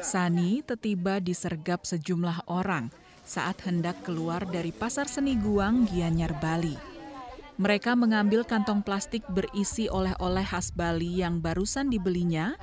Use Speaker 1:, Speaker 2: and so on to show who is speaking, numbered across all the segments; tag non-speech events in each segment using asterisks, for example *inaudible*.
Speaker 1: Sani tiba disergap sejumlah orang saat hendak keluar dari Pasar Seni Guang, Gianyar, Bali. Mereka mengambil kantong plastik berisi oleh-oleh khas Bali yang barusan dibelinya,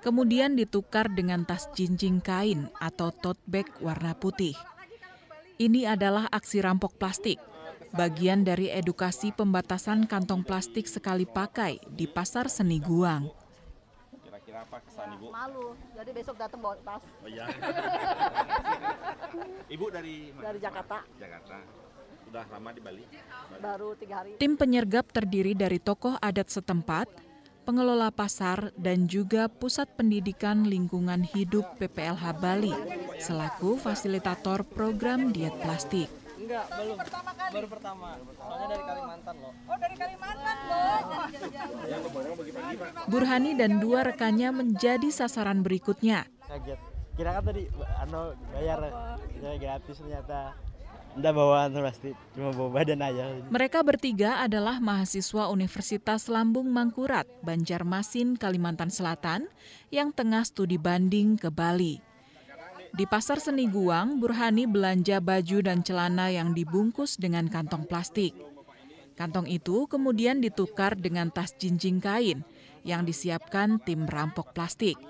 Speaker 1: kemudian ditukar dengan tas jinjing kain atau tote bag warna putih. Ini adalah aksi rampok plastik, bagian dari edukasi pembatasan kantong plastik sekali pakai di Pasar Seni Guang.
Speaker 2: Apa kesan Ibu?
Speaker 3: Malu, jadi besok datang bawa tas
Speaker 2: Oh iya. *laughs* Ibu dari mana?
Speaker 3: dari Jakarta,
Speaker 2: Jakarta. Sudah lama di Bali?
Speaker 3: baru tiga hari.
Speaker 1: Tim penyergap terdiri dari tokoh adat setempat, pengelola pasar, dan juga Pusat Pendidikan Lingkungan Hidup PPLH Bali, selaku fasilitator program diet plastik.
Speaker 4: Enggak, belum. Baru pertama. Soalnya dari Kalimantan loh.
Speaker 1: Burhani dan dua rekannya menjadi sasaran berikutnya.
Speaker 4: Kaget. Kira kan tadi ano bayar saya gratis ternyata. Enggak bawa anu pasti, cuma bawa badan aja.
Speaker 1: Mereka bertiga adalah mahasiswa Universitas Lambung Mangkurat, Banjarmasin, Kalimantan Selatan, yang tengah studi banding ke Bali. Di Pasar Seni Guang, Burhani belanja baju dan celana yang dibungkus dengan kantong plastik. Kantong itu kemudian ditukar dengan tas jinjing kain yang disiapkan tim rampok plastik.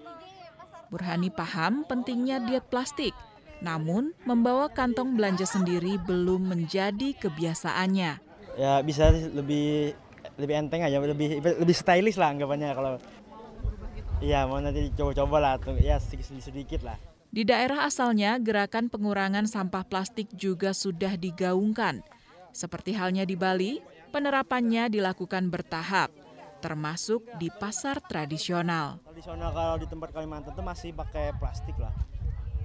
Speaker 1: Burhani paham pentingnya diet plastik, namun membawa kantong belanja sendiri belum menjadi kebiasaannya.
Speaker 4: Ya bisa lebih lebih enteng aja, lebih lebih stylish lah anggapannya kalau Iya, mau nanti coba-coba lah, ya sedikit-sedikit lah.
Speaker 1: Di daerah asalnya, gerakan pengurangan sampah plastik juga sudah digaungkan. Seperti halnya di Bali, penerapannya dilakukan bertahap, termasuk di pasar tradisional.
Speaker 4: Tradisional kalau di tempat Kalimantan tuh masih pakai plastik lah.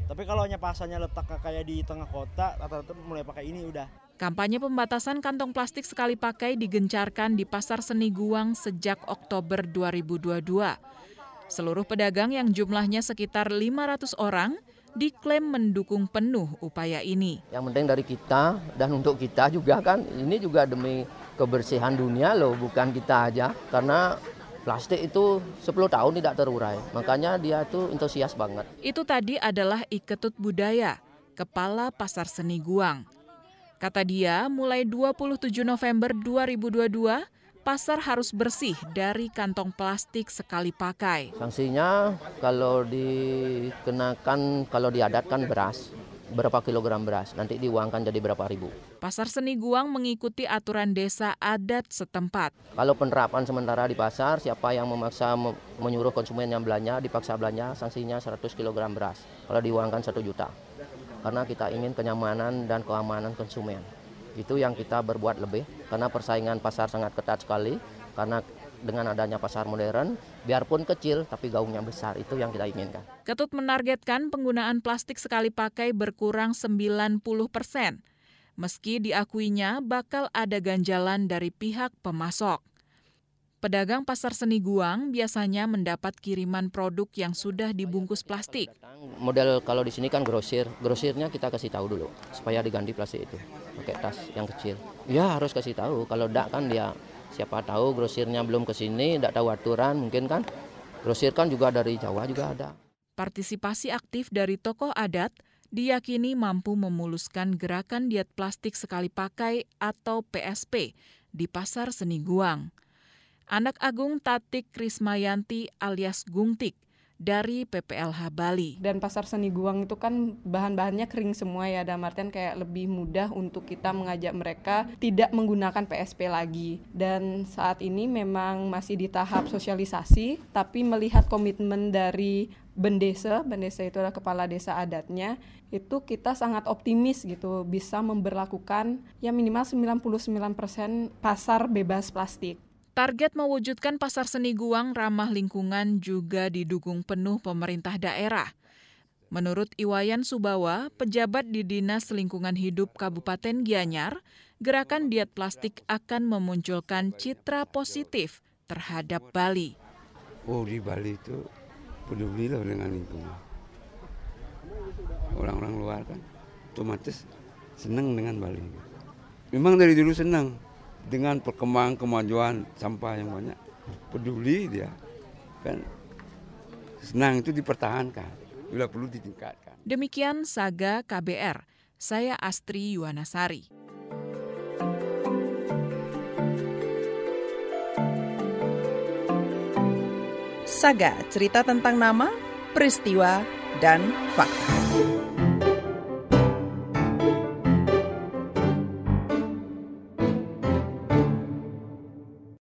Speaker 4: Tapi kalau hanya pasarnya letaknya kayak di tengah kota, rata-rata mulai pakai ini udah.
Speaker 1: Kampanye pembatasan kantong plastik sekali pakai digencarkan di Pasar Seni Guang sejak Oktober 2022. Seluruh pedagang yang jumlahnya sekitar 500 orang diklaim mendukung penuh upaya ini.
Speaker 5: Yang penting dari kita dan untuk kita juga kan ini juga demi kebersihan dunia loh, bukan kita aja. Karena plastik itu 10 tahun tidak terurai, makanya dia itu antusias banget.
Speaker 1: Itu tadi adalah Iketut Budaya, Kepala Pasar Seni Guang. Kata dia, mulai 27 November 2022, pasar harus bersih dari kantong plastik sekali pakai.
Speaker 5: Sanksinya kalau dikenakan, kalau diadatkan beras, berapa kilogram beras, nanti diuangkan jadi berapa ribu.
Speaker 1: Pasar Seni Guang mengikuti aturan desa adat setempat.
Speaker 5: Kalau penerapan sementara di pasar, siapa yang memaksa me- menyuruh konsumen yang belanja, dipaksa belanja, sanksinya 100 kg beras. Kalau diuangkan 1 juta. Karena kita ingin kenyamanan dan keamanan konsumen. Itu yang kita berbuat lebih, karena persaingan pasar sangat ketat sekali. Karena dengan adanya pasar modern, biarpun kecil tapi gaungnya besar, itu yang kita inginkan.
Speaker 1: Ketut menargetkan penggunaan plastik sekali pakai berkurang 90 persen. Meski diakuinya bakal ada ganjalan dari pihak pemasok. Pedagang pasar seni Guang biasanya mendapat kiriman produk yang sudah dibungkus plastik.
Speaker 5: Model kalau di sini kan grosir, grosirnya kita kasih tahu dulu supaya diganti plastik itu pakai tas yang kecil. Ya harus kasih tahu, kalau tidak kan dia siapa tahu grosirnya belum ke sini, tidak tahu aturan mungkin kan. Grosir kan juga dari Jawa juga ada.
Speaker 1: Partisipasi aktif dari tokoh adat diyakini mampu memuluskan gerakan diet plastik sekali pakai atau PSP di Pasar Seni Guang. Anak Agung Tatik Krismayanti alias Gungtik dari PPLH Bali.
Speaker 6: Dan pasar seni Guang itu kan bahan-bahannya kering semua ya, dalam artian kayak lebih mudah untuk kita mengajak mereka tidak menggunakan PSP lagi. Dan saat ini memang masih di tahap sosialisasi, tapi melihat komitmen dari Bendesa, Bendesa itu adalah kepala desa adatnya, itu kita sangat optimis gitu bisa memberlakukan ya minimal 99% pasar bebas plastik.
Speaker 1: Target mewujudkan pasar seni Guang ramah lingkungan juga didukung penuh pemerintah daerah. Menurut Iwayan Subawa, pejabat di Dinas Lingkungan Hidup Kabupaten Gianyar, gerakan diet plastik akan memunculkan citra positif terhadap Bali.
Speaker 7: Oh di Bali itu peduli loh dengan lingkungan. Orang-orang luar kan otomatis senang dengan Bali. Memang dari dulu senang dengan perkembangan kemajuan sampah yang banyak. Peduli dia kan senang itu dipertahankan. Bila perlu ditingkatkan.
Speaker 1: Demikian Saga KBR. Saya Astri Yuwanasari.
Speaker 8: Saga, cerita tentang nama, peristiwa, dan fakta.